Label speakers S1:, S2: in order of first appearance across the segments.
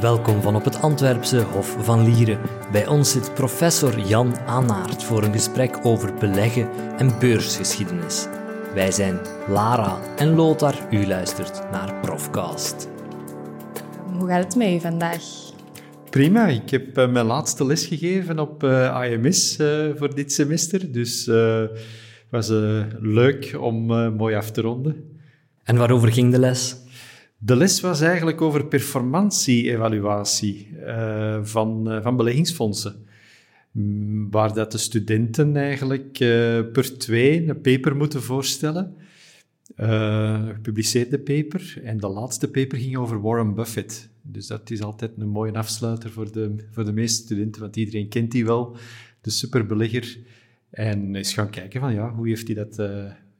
S1: Welkom van op het Antwerpse Hof van Lieren. Bij ons zit professor Jan Anaert voor een gesprek over beleggen en beursgeschiedenis. Wij zijn Lara en Lothar. U luistert naar Profcast.
S2: Hoe gaat het met u vandaag?
S3: Prima, ik heb uh, mijn laatste les gegeven op uh, AMS uh, voor dit semester. Dus het was leuk om mooi af te ronden.
S1: En waarover ging de les?
S3: De les was eigenlijk over performantie-evaluatie van, van beleggingsfondsen. Mm, waar dat de studenten eigenlijk per twee een paper moeten voorstellen. Een gepubliceerde paper. En de laatste paper ging over Warren Buffett. Dus dat is altijd een mooie afsluiter voor de, voor de meeste studenten, want iedereen kent die wel, de superbelegger. En eens gaan kijken van, ja, hoe heeft hij dat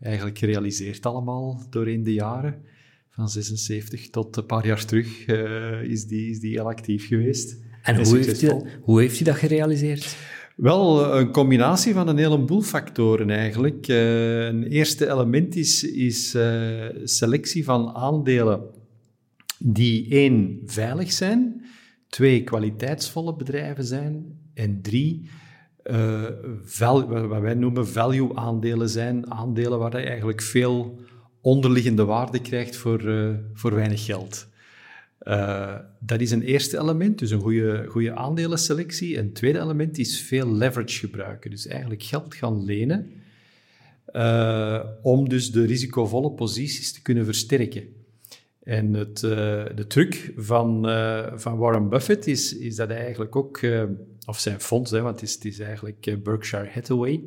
S3: eigenlijk gerealiseerd allemaal doorheen de jaren. Van 76 tot een paar jaar terug uh, is, die, is die heel actief geweest.
S1: En, en hoe, heeft hij, hoe heeft hij dat gerealiseerd?
S3: Wel, een combinatie van een heleboel factoren eigenlijk. Uh, een eerste element is, is selectie van aandelen die één, veilig zijn, twee, kwaliteitsvolle bedrijven zijn en drie, uh, wat wij noemen value-aandelen zijn, aandelen waar je eigenlijk veel onderliggende waarde krijgt voor, uh, voor weinig geld. Uh, dat is een eerste element, dus een goede, goede aandelenselectie. Een tweede element is veel leverage gebruiken, dus eigenlijk geld gaan lenen uh, om dus de risicovolle posities te kunnen versterken. En het, de truc van, van Warren Buffett is, is dat hij eigenlijk ook, of zijn fonds, hè, want het is, het is eigenlijk Berkshire Hathaway,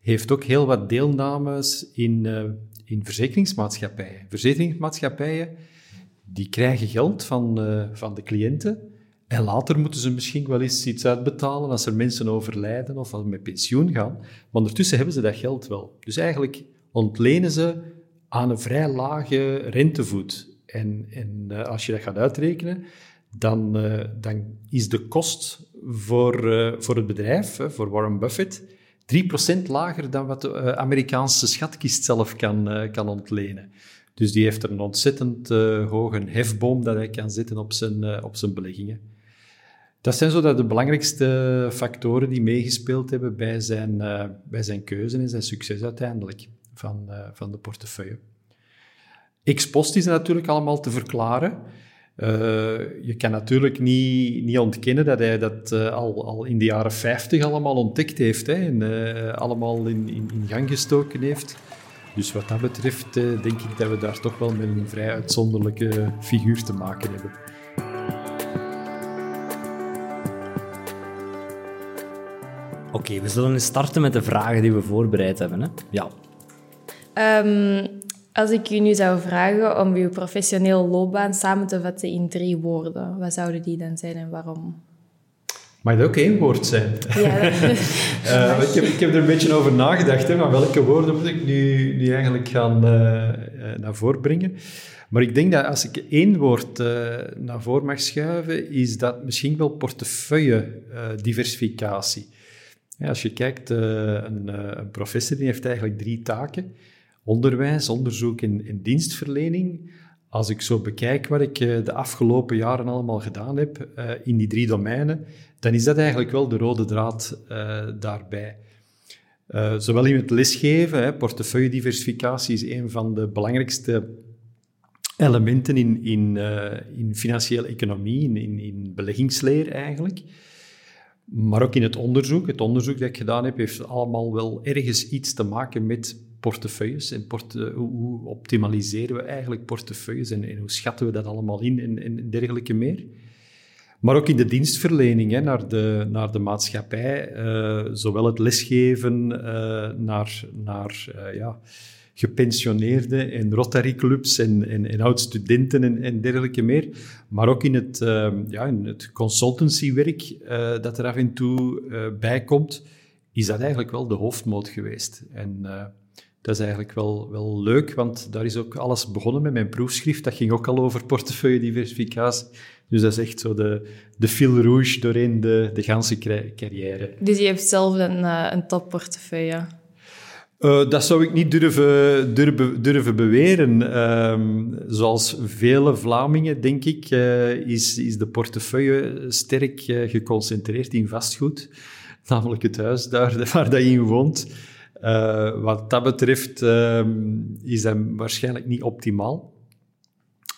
S3: heeft ook heel wat deelnames in, in verzekeringsmaatschappijen. Verzekeringsmaatschappijen die krijgen geld van, van de cliënten en later moeten ze misschien wel eens iets uitbetalen als er mensen overlijden of als met pensioen gaan. Maar ondertussen hebben ze dat geld wel. Dus eigenlijk ontlenen ze aan een vrij lage rentevoet. En, en uh, als je dat gaat uitrekenen, dan, uh, dan is de kost voor, voor het bedrijf, voor Warren Buffett, 3% lager dan wat de Amerikaanse schatkist zelf kan, kan ontlenen. Dus die heeft een ontzettend hoge hefboom dat hij kan zetten op zijn, op zijn beleggingen. Dat zijn zo de belangrijkste factoren die meegespeeld hebben bij zijn, bij zijn keuze en zijn succes uiteindelijk van, van de portefeuille. Ex-post is natuurlijk allemaal te verklaren. Uh, je kan natuurlijk niet, niet ontkennen dat hij dat uh, al, al in de jaren 50 allemaal ontdekt heeft hè, en uh, allemaal in, in, in, gang gestoken heeft. Dus wat dat betreft denk ik dat we daar toch wel met een vrij uitzonderlijke figuur te maken hebben.
S1: Oké, okay, we zullen eens starten met de vragen die we voorbereid hebben. Hè? Ja.
S2: Um, als ik u nu zou vragen om uw professioneel loopbaan samen te vatten in drie woorden, wat zouden die dan zijn en waarom?
S3: Mag dat ook één woord zijn? Ja. uh, ik, heb, ik heb er een beetje over nagedacht, hè, maar welke woorden moet ik nu, nu eigenlijk gaan uh, naar voren brengen? Maar ik denk dat als ik één woord uh, naar voren mag schuiven, is dat misschien wel portefeuille-diversificatie. als je kijkt, een, een professor die heeft eigenlijk drie taken onderwijs, onderzoek en, dienstverlening. Als ik zo bekijk wat ik eh, de afgelopen jaren allemaal gedaan heb uh, in die drie domeinen, dan is dat eigenlijk wel de rode draad uh, daarbij. Zowel in het lesgeven, hè, portefeuillediversificatie is een van de belangrijkste elementen in, in, in financiële economie, in, in beleggingsleer eigenlijk. Maar ook in het onderzoek. Het onderzoek dat ik gedaan heb, heeft allemaal wel ergens iets te maken met portefeuilles en hoe optimaliseren we eigenlijk portefeuilles en, en, hoe schatten we dat allemaal in en, dergelijke meer. Maar ook in de dienstverlening hè, naar, de, naar de maatschappij, uh, zowel het lesgeven uh, naar, naar uh, ja, gepensioneerden en Rotary-clubs en, en, en oud-studenten en, en, dergelijke meer, maar ook in het, ja, in het consultancywerk dat er af en toe bij komt, is dat eigenlijk wel de hoofdmoot geweest. En dat is eigenlijk wel, wel leuk, want daar is ook alles begonnen met mijn proefschrift. Dat ging ook al over portefeuille-diversificatie. Dus dat is echt zo de, de fil rouge doorheen de, de ganse carrière.
S2: Dus je hebt zelf een, uh, een topportefeuille?
S3: Uh, dat zou ik niet durven, durven, durven beweren. Um, zoals vele Vlamingen, denk ik, uh, is, is de portefeuille sterk geconcentreerd in vastgoed. Namelijk het huis daar waar dat je in woont. Wat dat betreft ehm, is dat waarschijnlijk niet optimaal.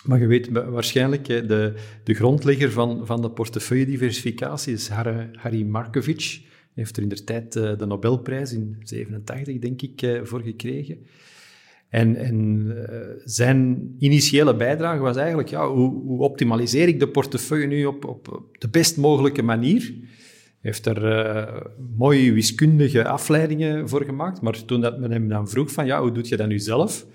S3: Maar je weet waarschijnlijk, de, de grondlegger van, van de portefeuillediversificatie is Harry, Harry Markovic heeft er in de tijd eh, de Nobelprijs in 87, denk ik, eh, voor gekregen. En, en zijn initiële bijdrage was eigenlijk, ja, hoe, hoe, optimaliseer ik de portefeuille nu op, op de best mogelijke manier? Hij heeft er uh, mooie wiskundige afleidingen voor gemaakt, maar toen dat men hem dan vroeg van, ja, hoe doe je dat nu zelf?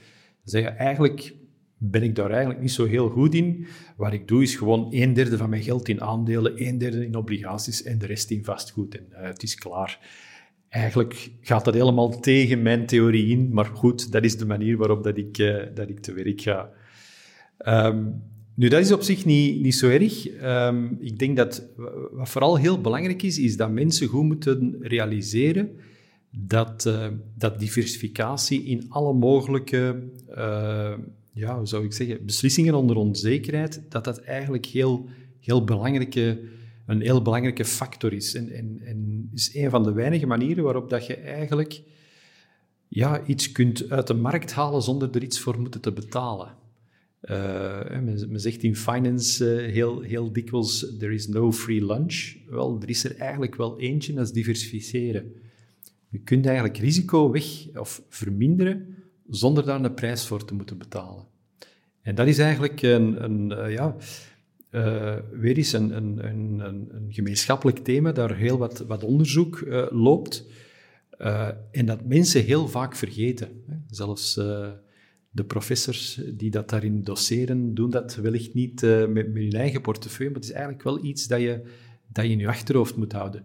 S3: Zei je, eigenlijk ben ik daar eigenlijk niet zo heel goed in. Wat ik doe is gewoon een derde van mijn geld in aandelen, een derde in obligaties en de rest in vastgoed. En uh, het is klaar. Eigenlijk gaat dat helemaal tegen mijn theorie in, maar goed, dat is de manier waarop dat ik, uh, dat ik te werk ga. Um, nu, dat is op zich niet, niet zo erg. Um, ik denk dat wat vooral heel belangrijk is, is dat mensen goed moeten realiseren dat, uh, dat diversificatie in alle mogelijke ja, hoe zou ik zeggen, beslissingen onder onzekerheid, dat dat eigenlijk heel, heel belangrijke, een heel belangrijke factor is. En, en is een van de weinige manieren waarop dat je eigenlijk ja, iets kunt uit de markt halen zonder er iets voor moeten te betalen. Uh, men, zegt in finance uh, heel, heel dikwijls, there is no free lunch. Wel, er is er eigenlijk wel eentje, dat is diversificeren. Je kunt eigenlijk risico weg of verminderen zonder daar een prijs voor te moeten betalen. En dat is eigenlijk een, een uh, ja, weer eens een, een, een, een, gemeenschappelijk thema, daar heel wat, wat onderzoek loopt. en dat mensen heel vaak vergeten. Hè. Zelfs de professors die dat daarin doseren, doen dat wellicht niet met, met hun eigen portefeuille, maar het is eigenlijk wel iets dat je, dat je in je achterhoofd moet houden.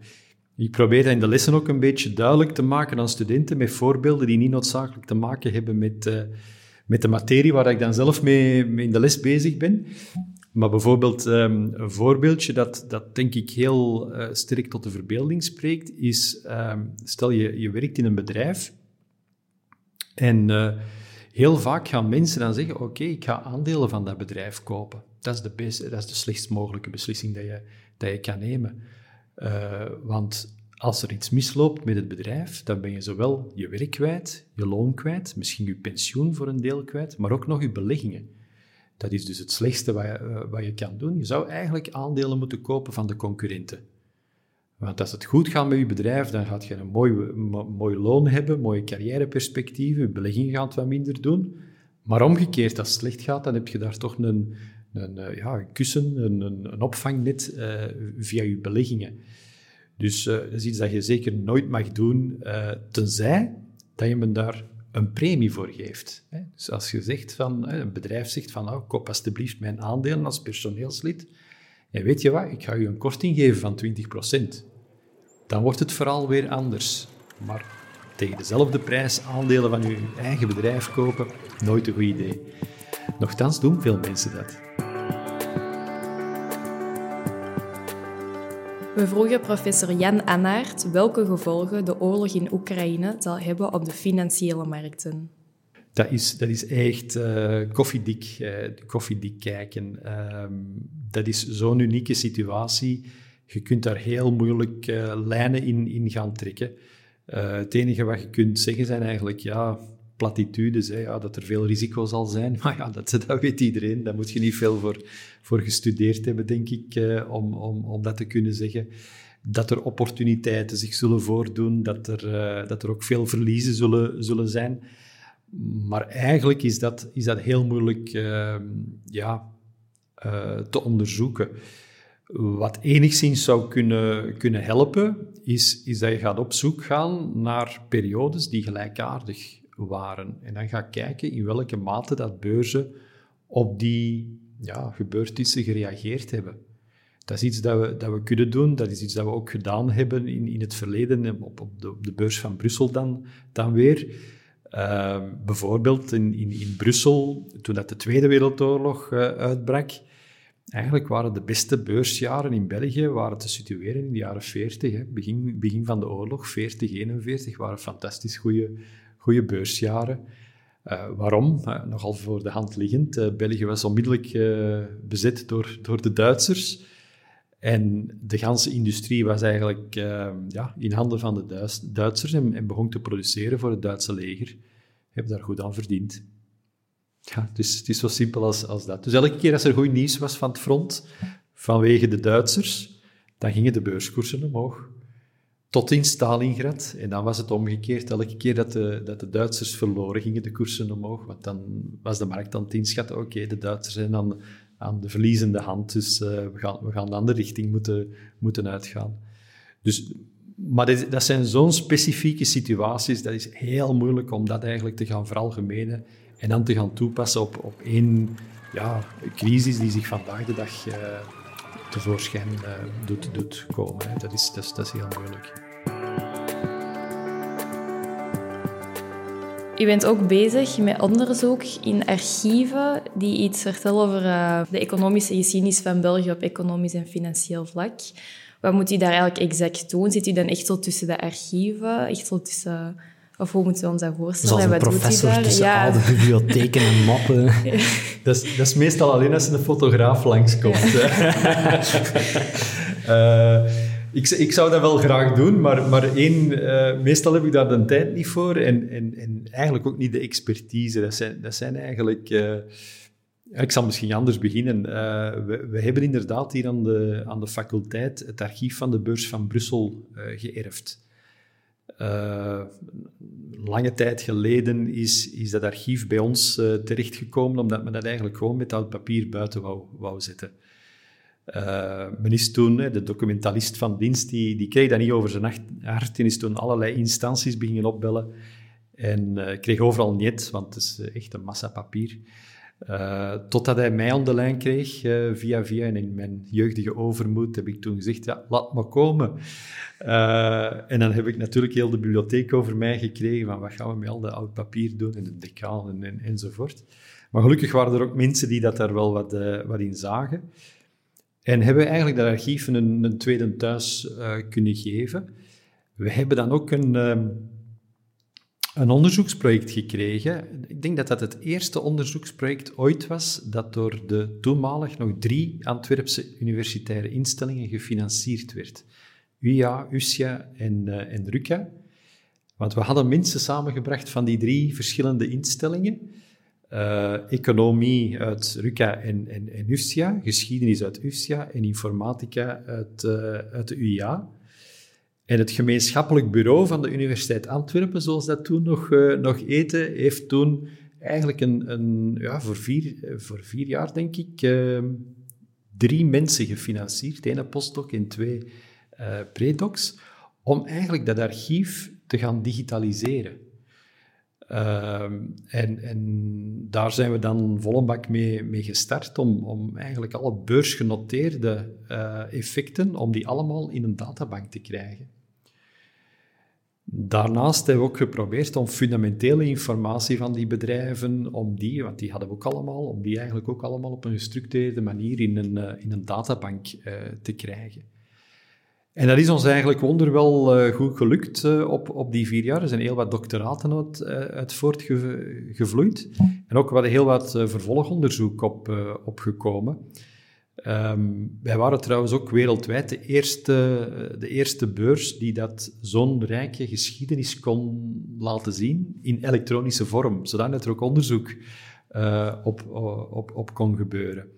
S3: Ik probeer dat in de lessen ook een beetje duidelijk te maken aan studenten met voorbeelden die niet noodzakelijk te maken hebben met, uh, met de materie waar ik dan zelf mee, in de les bezig ben. Maar bijvoorbeeld um, een voorbeeldje dat, dat denk ik heel uh, sterk tot de verbeelding spreekt, is um, stel je, je werkt in een bedrijf en heel vaak gaan mensen dan zeggen, oké, ik ga aandelen van dat bedrijf kopen. Dat is de, beste, dat is de slechtst mogelijke beslissing dat je, dat je kan nemen. Uh, want als er iets misloopt met het bedrijf, dan ben je zowel je werk kwijt, je loon kwijt, misschien je pensioen voor een deel kwijt, maar ook nog je beleggingen. Dat is dus het slechtste wat je, uh, wat je kan doen. Je zou eigenlijk aandelen moeten kopen van de concurrenten. Want als het goed gaat met je bedrijf, dan gaat je een mooi, mooi loon hebben, mooie carrièreperspectieven, je beleggingen gaan het wat minder doen. Maar omgekeerd, als het slecht gaat, dan heb je daar toch een, een, uh, ja, een kussen, een, een, opvangnet uh, via je beleggingen. Dus uh, dat is iets dat je zeker nooit mag doen, uh, tenzij dat je me daar een premie voor geeft. Hè? Dus als je zegt van, een bedrijf zegt van, nou, koop alsjeblieft mijn aandelen als personeelslid, en weet je wat, ik ga je een korting geven van 20%. Dan wordt het vooral weer anders. Maar tegen dezelfde prijs aandelen van je eigen bedrijf kopen, nooit een goed idee. Nochtans doen veel mensen dat.
S2: We vroegen professor Jan Annaert welke gevolgen de oorlog in Oekraïne zal hebben op de financiële markten.
S3: Dat is, dat is echt uh, koffiedik, uh, koffiedik kijken. Uh, dat is zo'n unieke situatie. Je kunt daar heel moeilijk uh, lijnen in, in gaan trekken. het enige wat je kunt zeggen zijn eigenlijk, ja, platitudes, hè, ja, dat er veel risico zal zijn. Maar ja, dat, dat weet iedereen. Daar moet je niet veel voor, voor gestudeerd hebben, denk ik, eh, om, om, om dat te kunnen zeggen. Dat er opportuniteiten zich zullen voordoen, dat er, dat er ook veel verliezen zullen, zullen zijn. Maar eigenlijk is dat, is dat heel moeilijk uh, ja, uh, te onderzoeken. Wat enigszins zou kunnen, kunnen helpen, is, is dat je gaat op zoek gaan naar periodes die gelijkaardig waren. En dan ga kijken in welke mate dat beurzen op die ja, gebeurtenissen gereageerd hebben. Dat is iets dat we, dat we kunnen doen. Dat is iets dat we ook gedaan hebben in, in het verleden, op, op, de, op de beurs van Brussel dan, dan weer. Uh, bijvoorbeeld in, in, in Brussel, toen dat de Tweede Wereldoorlog uh, uitbrak, eigenlijk waren de beste beursjaren in België waren te situeren in de jaren 40. Hè. Begin, begin van de oorlog, 40, 41, waren fantastisch goede goede beursjaren. waarom? nogal voor de hand liggend. België was onmiddellijk bezet door, door de Duitsers. En de ganse industrie was eigenlijk ja, in handen van de Duitsers en, begon te produceren voor het Duitse leger. Heb daar goed aan verdiend. Ja, dus het is zo simpel als, als dat. Dus elke keer als er goed nieuws was van het front, vanwege de Duitsers, dan gingen de beurskoersen omhoog. Tot in Stalingrad. En dan was het omgekeerd. Elke keer dat de, dat de Duitsers verloren, gingen de koersen omhoog. Want dan was de markt aan het inschatten, oké, de Duitsers zijn aan, aan de verliezende hand, dus uh, we, gaan, we gaan de andere richting moeten, moeten uitgaan. Dus, maar dit, dat zijn zo'n specifieke situaties, dat is heel moeilijk om dat eigenlijk te gaan veralgemenen en dan te gaan toepassen op, op één ja, crisis die zich vandaag de dag uh, tevoorschijn uh, doet, doet komen. Dat, is, dat, is, dat is heel moeilijk.
S2: U bent ook bezig met onderzoek in archieven die iets vertellen over uh, de economische geschiedenis van België op economisch en financieel vlak. Wat moet u daar eigenlijk exact doen? Zit u dan echt zo tussen de archieven, echt zo tussen of hoe moeten we ons dat voorstellen?
S1: Zoals een professor tussen ja. al de bibliotheken en mappen.
S3: dat, is, dat is meestal alleen als een fotograaf langskomt. uh, ik, ik zou dat wel graag doen, maar, maar één, uh, meestal heb ik daar de tijd niet voor en, en, en eigenlijk ook niet de expertise. Dat zijn, dat zijn eigenlijk... Uh, ik zal misschien anders beginnen. we, we, hebben inderdaad hier aan de, aan de faculteit het archief van de beurs van Brussel geërfd. Lange tijd geleden is, is dat archief bij ons uh, terechtgekomen, omdat men dat eigenlijk gewoon met oud papier buiten wou, wou zetten. Uh, toen, de documentalist van dienst, die, die kreeg dat niet over zijn hart en is toen allerlei instanties beginnen opbellen en kreeg overal niet, want het is echt een massa papier. Uh, totdat hij mij aan de lijn kreeg, via via. En in mijn jeugdige overmoed heb ik toen gezegd, ja, laat me komen. En dan heb ik natuurlijk heel de bibliotheek over mij gekregen, van wat gaan we met al dat oud papier doen, en de decaan en, en, enzovoort. Maar gelukkig waren er ook mensen die dat daar wel wat, wat in zagen. En hebben we eigenlijk dat archief een, een tweede thuis kunnen geven. We hebben dan ook een ehm, een onderzoeksproject gekregen. Ik denk dat dat het eerste onderzoeksproject ooit was dat door de toenmalig nog drie Antwerpse universitaire instellingen gefinancierd werd. UIA, USIA en, uh, en RUCA. Want we hadden mensen samengebracht van die drie verschillende instellingen. Uh, economie uit RUCA en, en, USIA, geschiedenis uit USIA en informatica uit, uh, uit de UIA. En het gemeenschappelijk bureau van de Universiteit Antwerpen, zoals dat toen nog, uh, nog eten, heeft toen eigenlijk een, een ja, voor, vier, voor vier jaar, denk ik, uh, drie mensen gefinancierd. Eén postdoc en twee uh, predocs, om eigenlijk dat archief te gaan digitaliseren. Ehm, en, en, daar zijn we dan volle bak mee, mee gestart om, om eigenlijk alle beursgenoteerde effecten, om die allemaal in een databank te krijgen. Daarnaast hebben we ook geprobeerd om fundamentele informatie van die bedrijven, om die, want die hadden we ook allemaal, om die eigenlijk ook allemaal op een gestructureerde manier in een, uh, in een databank uh, te krijgen. En dat is ons eigenlijk wonderwel uh, goed gelukt op, op die vier jaar. Er zijn heel wat doctoraten uit, uit voortgevloeid. En ook wat, heel wat vervolgonderzoek op, opgekomen. Um, wij waren trouwens ook wereldwijd de eerste, de eerste beurs die dat zo'n rijke geschiedenis kon laten zien in elektronische vorm, zodat er ook onderzoek op, op, op kon gebeuren.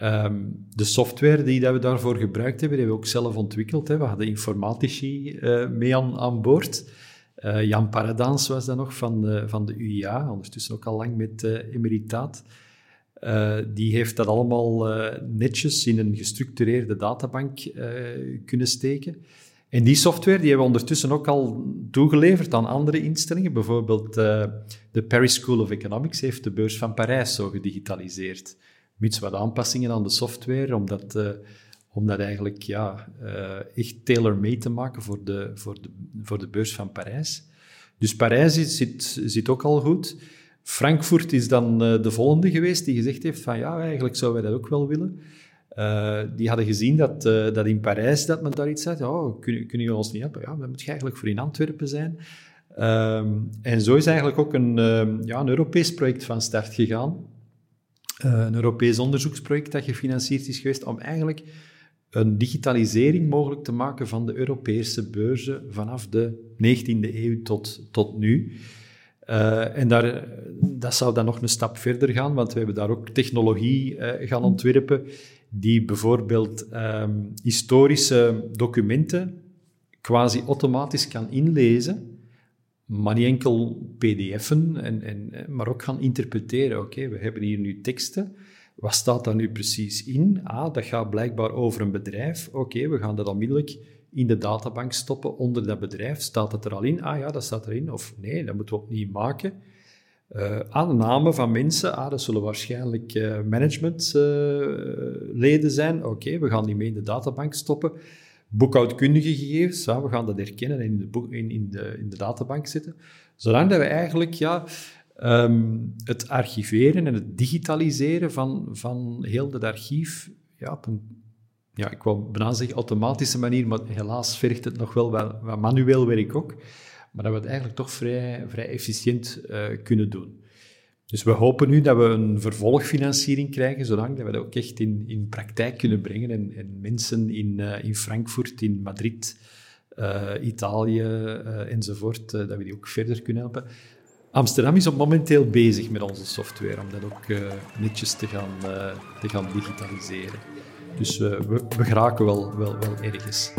S3: Um, de software die dat we daarvoor gebruikt hebben, die hebben we ook zelf ontwikkeld. Hè. We hadden informatici uh, mee aan, boord. Uh, Jan Paradans was dat nog van de, van de UIA, ondertussen ook al lang met emeritaat. Uh, die heeft dat allemaal netjes in een gestructureerde databank kunnen steken. En die software die hebben we ondertussen ook al toegeleverd aan andere instellingen. Bijvoorbeeld de Paris School of Economics heeft de beurs van Parijs zo gedigitaliseerd. Mits wat aanpassingen aan de software, om dat, om dat eigenlijk ja, echt tailor-made te maken voor de, voor, de, voor de beurs van Parijs. Dus Parijs zit, zit ook al goed. Frankfurt is dan uh, de volgende geweest die gezegd heeft van ja, eigenlijk zouden wij dat ook wel willen. Die hadden gezien dat, dat in Parijs dat men daar iets zei. Oh, kunnen, kunnen jullie ons niet helpen? Ja, dan moet je eigenlijk voor in Antwerpen zijn. Ehm, en zo is eigenlijk ook een, ja, een Europees project van start gegaan. Uh, een Europees onderzoeksproject dat gefinancierd is geweest om eigenlijk een digitalisering mogelijk te maken van de Europese beurzen vanaf de 19e eeuw tot, tot nu. Uh, en daar, dat zou dan nog een stap verder gaan, want we hebben daar ook technologie gaan ontwerpen die bijvoorbeeld um, historische documenten quasi automatisch kan inlezen, maar niet enkel pdf'en, en, en, maar ook gaan interpreteren. Oké, we hebben hier nu teksten. Wat staat daar nu precies in? Ah, dat gaat blijkbaar over een bedrijf. Oké, we gaan dat onmiddellijk in de databank stoppen onder dat bedrijf. Staat het er al in? Ah ja, dat staat erin. Of nee, dat moeten we opnieuw maken. Uh, namen van mensen, ah, dat zullen waarschijnlijk uh, managementleden uh, zijn. Oké, we gaan die mee in de databank stoppen. Boekhoudkundige gegevens, we gaan dat herkennen en in de, in, in, de, in de databank zetten. Zolang dat we eigenlijk ja, um, het archiveren en het digitaliseren van, van heel dat archief ja, op een ja, ik wou bijna zeggen automatische manier, maar helaas vergt het nog wel wat, manueel werk ook. Maar dat we het eigenlijk toch vrij, vrij efficiënt uh, kunnen doen. Dus we hopen nu dat we een vervolgfinanciering krijgen, zolang dat we dat ook echt in, in praktijk kunnen brengen en, en mensen in, uh, in Frankfurt, in Madrid, uh, Italië enzovoort, dat we die ook verder kunnen helpen. Amsterdam is op momenteel bezig met onze software om dat ook netjes te gaan, te gaan digitaliseren. Dus we, we geraken wel, wel, wel ergens.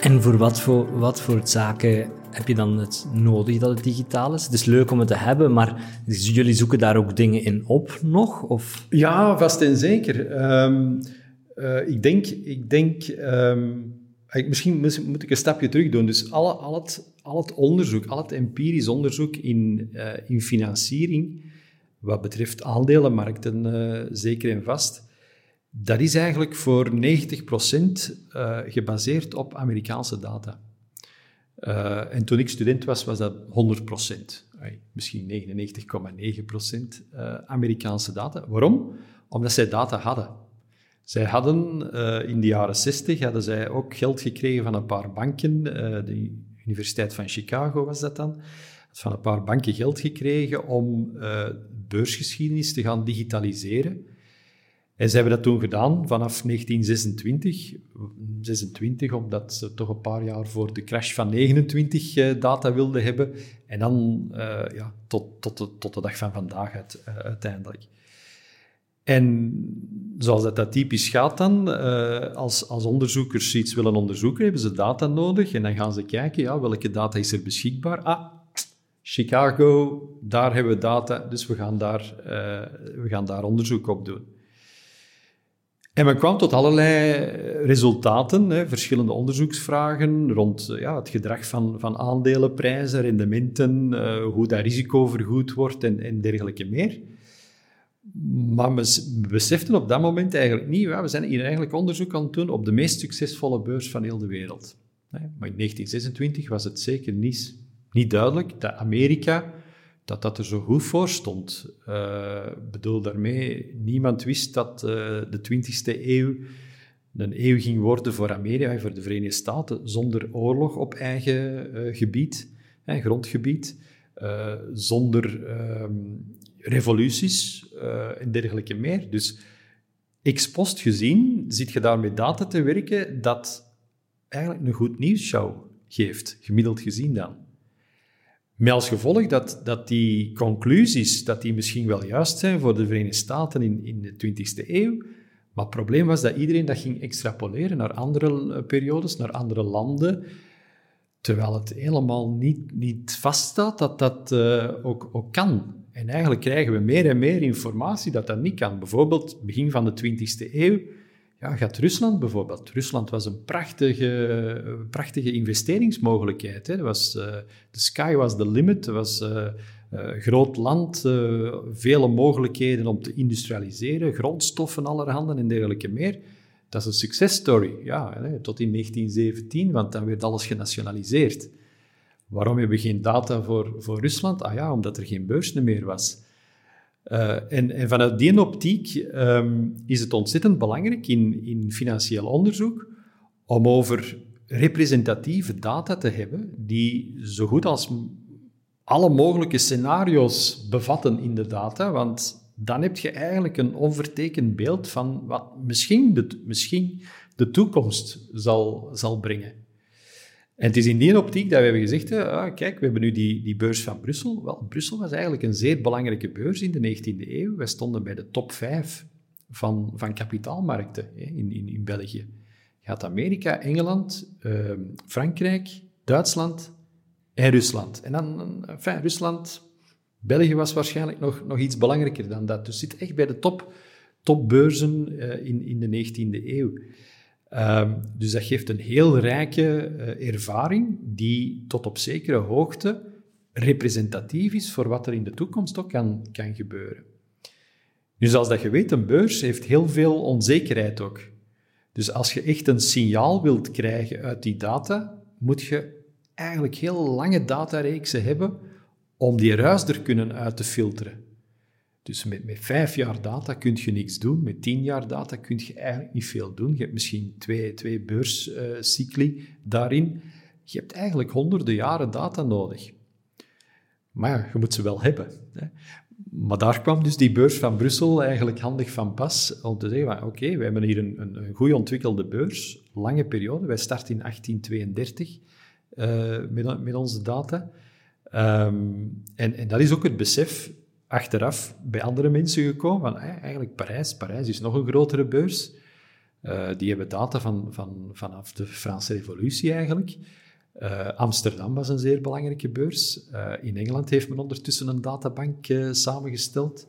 S1: En voor wat voor, wat voor zaken heb je dan het nodig dat het digitaal is? Het is leuk om het te hebben, maar jullie zoeken daar ook dingen in op nog? Of?
S3: Ja, vast en zeker. Um, uh, ik denk, ik denk um, misschien moet ik een stapje terug doen. Dus al, het, al het onderzoek, al het empirisch onderzoek in, uh, in financiering wat betreft aandelenmarkten uh, zeker en vast, dat is eigenlijk voor 90% uh, gebaseerd op Amerikaanse data. Uh, en toen ik student was, was dat 100%. Ay, misschien 99,9% Amerikaanse data. Waarom? Omdat zij data hadden. Zij hadden in de jaren 60 hadden zij ook geld gekregen van een paar banken. de Universiteit van Chicago was dat dan van een paar banken geld gekregen om uh, beursgeschiedenis te gaan digitaliseren. En ze hebben dat toen gedaan vanaf 1926. 26, omdat ze toch een paar jaar voor de crash van 29 uh, eh, data wilden hebben. En dan uh, ja, tot, tot, de, tot de dag van vandaag uit, uiteindelijk. En zoals dat, dat typisch gaat dan, als, als onderzoekers iets willen onderzoeken, hebben ze data nodig. En dan gaan ze kijken, ja, welke data is er beschikbaar? Ah, Chicago, daar hebben we data, dus we gaan daar, we gaan daar onderzoek op doen. En men kwam tot allerlei resultaten, hè, verschillende onderzoeksvragen rond uh, ja, het gedrag van, van aandelenprijzen, rendementen, uh, hoe dat risico vergoed wordt en, dergelijke meer. Maar we beseften op dat moment eigenlijk niet, we zijn hier eigenlijk onderzoek aan het doen op de meest succesvolle beurs van heel de wereld. Maar in 1926 was het zeker niet niet duidelijk dat Amerika dat dat er zo goed voor stond. Uh, bedoel daarmee, niemand wist dat uh, de 20e eeuw een eeuw ging worden voor Amerika, voor de Verenigde Staten, zonder oorlog op eigen uh, gebied, grondgebied, zonder ehm, revoluties en dergelijke meer. Dus ex post gezien zit je daar met data te werken dat eigenlijk een goed nieuwsshow geeft, gemiddeld gezien dan. Met als gevolg dat, dat die conclusies, dat die misschien wel juist zijn voor de Verenigde Staten in, in de 20e eeuw, maar het probleem was dat iedereen dat ging extrapoleren naar andere eh, periodes, naar andere landen, terwijl het helemaal niet, niet vaststaat dat dat uh, ook, ook kan. En eigenlijk krijgen we meer en meer informatie dat dat niet kan. Bijvoorbeeld begin van de 20e eeuw ja, gaat Rusland bijvoorbeeld. Rusland was een prachtige, prachtige investeringsmogelijkheid. Hè. Was, the sky was the limit. Het was uh, groot land, vele mogelijkheden om te industrialiseren, grondstoffen allerhande en dergelijke meer. Dat is een success story, ja, tot in 1917, want dan werd alles genationaliseerd. Waarom hebben we geen data voor, voor Rusland? Ah ja, omdat er geen beurs meer was. Uh, en, vanuit die optiek um, is het ontzettend belangrijk in, in financieel onderzoek om over representatieve data te hebben die zo goed als alle mogelijke scenario's bevatten in de data, want dan heb je eigenlijk een onvertekend beeld van wat misschien de, misschien de toekomst zal, zal brengen. En het is in die optiek dat we hebben gezegd, hè, ah, kijk, we hebben nu die, die beurs van Brussel. Wel, Brussel was eigenlijk een zeer belangrijke beurs in de 19e eeuw. Wij stonden bij de top 5 van, van kapitaalmarkten hè, in, in, in België. Gaat Amerika, Engeland, uh, Frankrijk, Duitsland en Rusland. En dan, enfin, Rusland, België was waarschijnlijk nog, nog iets belangrijker dan dat. Dus zit echt bij de top, topbeurzen uh, in, in de 19e eeuw. Um, dus dat geeft een heel rijke uh, ervaring die tot op zekere hoogte representatief is voor wat er in de toekomst ook kan, kan gebeuren. Dus als dat je weet, een beurs heeft heel veel onzekerheid ook. Dus als je echt een signaal wilt krijgen uit die data, moet je eigenlijk heel lange datareeksen hebben om die ruis er kunnen uit te filteren. Dus met, met vijf jaar data kun je niks doen, met tien jaar data kun je eigenlijk niet veel doen. Je hebt misschien twee, twee beurscycli daarin. Je hebt eigenlijk honderden jaren data nodig. Maar ja, je moet ze wel hebben. Hè. Maar daar kwam dus die beurs van Brussel eigenlijk handig van pas om te zeggen, oké, we hebben hier een, een, een goed ontwikkelde beurs, lange periode. Wij starten in 1832 uh, met, met onze data. Um, en, en dat is ook het besef achteraf bij andere mensen gekomen van eigenlijk Parijs. Parijs is nog een grotere beurs. Uh, die hebben data van, van, vanaf de Franse Revolutie eigenlijk. Uh, Amsterdam was een zeer belangrijke beurs. In Engeland heeft men ondertussen een databank samengesteld.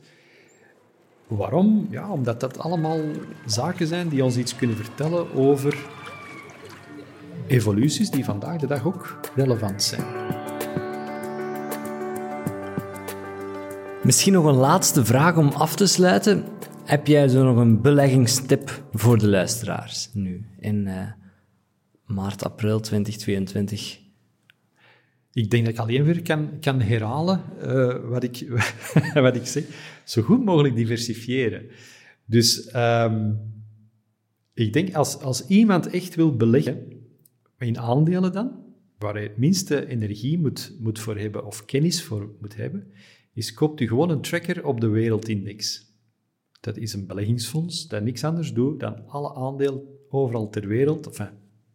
S3: Waarom? Ja, omdat dat allemaal zaken zijn die ons iets kunnen vertellen over evoluties die vandaag de dag ook relevant zijn.
S1: Misschien nog een laatste vraag om af te sluiten. Heb jij zo nog een beleggingstip voor de luisteraars nu in uh, maart, april 2022?
S3: Ik denk dat ik alleen weer kan, kan herhalen uh, wat, ik, wat ik zeg. Zo goed mogelijk diversifiëren. Dus um, ik denk als, als iemand echt wil beleggen, in aandelen dan, waar hij het minste energie moet, moet voor hebben of kennis voor moet hebben, is koopt u gewoon een tracker op de wereldindex. Dat is een beleggingsfonds dat niks anders doet dan alle aandelen overal ter wereld, ik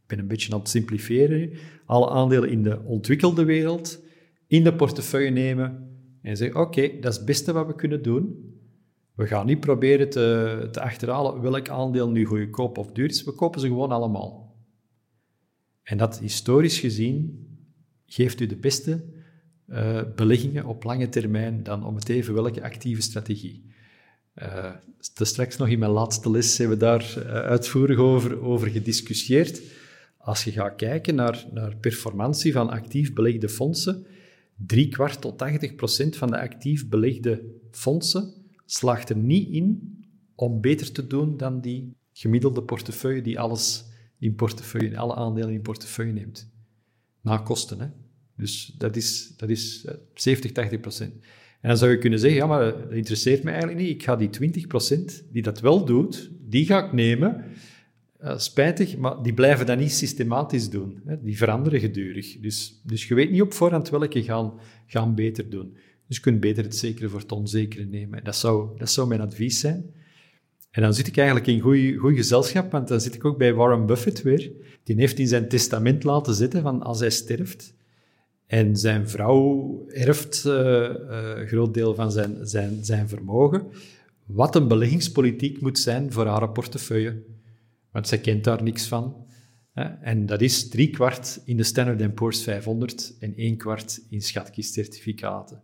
S3: ben een beetje aan het simplifiëren, alle aandelen in de ontwikkelde wereld in de portefeuille nemen en zeggen, oké, dat is het beste wat we kunnen doen. We gaan niet proberen te, te achterhalen welk aandeel nu goedkoop of duur is. We kopen ze gewoon allemaal. En dat historisch gezien geeft u de beste uh, beleggingen op lange termijn dan om het even welke actieve strategie. Uh, straks nog in mijn laatste les hebben we daar uh, uitvoerig over, over gediscussieerd. Als je gaat kijken naar, naar performantie van actief belegde fondsen, drie kwart tot 80 procent van de actief belegde fondsen slaagt er niet in om beter te doen dan die gemiddelde portefeuille die alles in portefeuille, alle aandelen in portefeuille neemt. Na kosten, hè. Dus dat is, dat is 70, eh, 80 procent. En dan zou je kunnen zeggen, ja, maar dat interesseert me eigenlijk niet. Ik ga die 20 procent die dat wel doet, die ga ik nemen. Uh, spijtig, maar die blijven dat niet systematisch doen. Hè. Die veranderen gedurig. Dus, dus je weet niet op voorhand welke gaan, gaan beter doen. Dus je kunt beter het zekere voor het onzekere nemen. Dat zou, dat zou mijn advies zijn. En dan zit ik eigenlijk in goed gezelschap, want dan zit ik ook bij Warren Buffett weer. Die heeft in zijn testament laten zitten van als hij sterft, en zijn vrouw erft uh, uh, een groot deel van zijn, zijn, zijn vermogen. Wat een beleggingspolitiek moet zijn voor haar portefeuille. Want zij kent daar niks van. En dat is drie kwart in de Standard Poor's 500 en één kwart in schatkistcertificaten.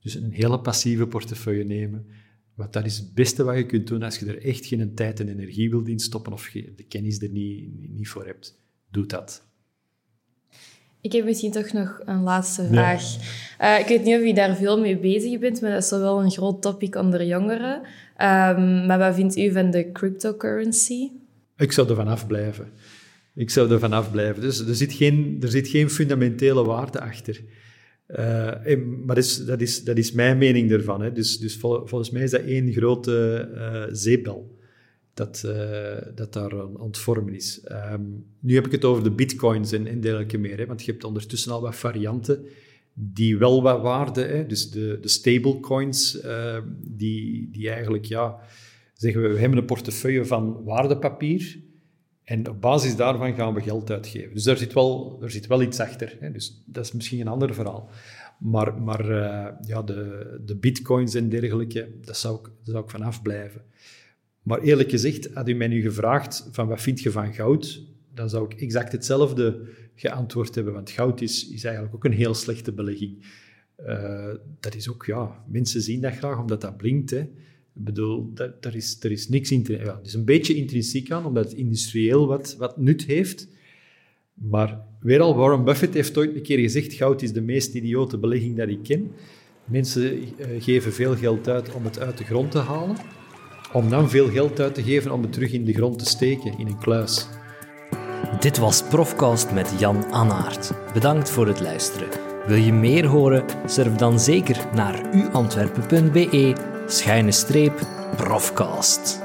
S3: Dus een hele passieve portefeuille nemen. Want dat is het beste wat je kunt doen als je er echt geen tijd en energie wilt instoppen of de kennis er niet, niet voor hebt. Doe dat.
S2: Ik heb misschien toch nog een laatste vraag. Uh, ik weet niet of je daar veel mee bezig bent, maar dat is wel een groot topic onder jongeren. Um, maar wat vindt u van de cryptocurrency?
S3: Ik zou er vanaf blijven. Ik zou er vanaf blijven. Dus er zit geen, er zit geen fundamentele waarde achter. Uh, maar dat is, dat, is, dat is mijn mening ervan. Hè. Dus, dus vol, volgens mij is dat één grote uh, zeepbel. Dat, dat daar aan, het vormen is. Ehm, nu heb ik het over de bitcoins en, en dergelijke meer, hè, want je hebt ondertussen al wat varianten die wel wat waarde, hè, dus de, de stablecoins, ehm, die, die eigenlijk, ja, zeggen we, we hebben een portefeuille van waardepapier en op basis daarvan gaan we geld uitgeven. Dus daar zit wel, er zit wel iets achter. Hè? Dus dat is misschien een ander verhaal. Maar, maar uh, ja, de, de bitcoins en dergelijke, dat zou, ik, dat zou ik vanaf blijven. Maar eerlijk gezegd, had u mij nu gevraagd van wat vind je van goud, dan zou ik exact hetzelfde geantwoord hebben. Want goud is, is eigenlijk ook een heel slechte belegging. Uh, dat is ook, ja, mensen zien dat graag omdat dat blinkt. Hè. Ik bedoel, daar, is, er is niks in. Ja, het is een beetje intrinsiek aan, omdat het industrieel wat, wat nut heeft. Maar weer al, Warren Buffett heeft ooit een keer gezegd: goud is de meest idiote belegging dat ik ken. Mensen uh, geven veel geld uit om het uit de grond te halen, om dan veel geld uit te geven om het terug in de grond te steken, in een kluis.
S1: Dit was Profcast met Jan Annaert. Bedankt voor het luisteren. Wil je meer horen? Surf dan zeker naar uantwerpen.be schuine streep profcast.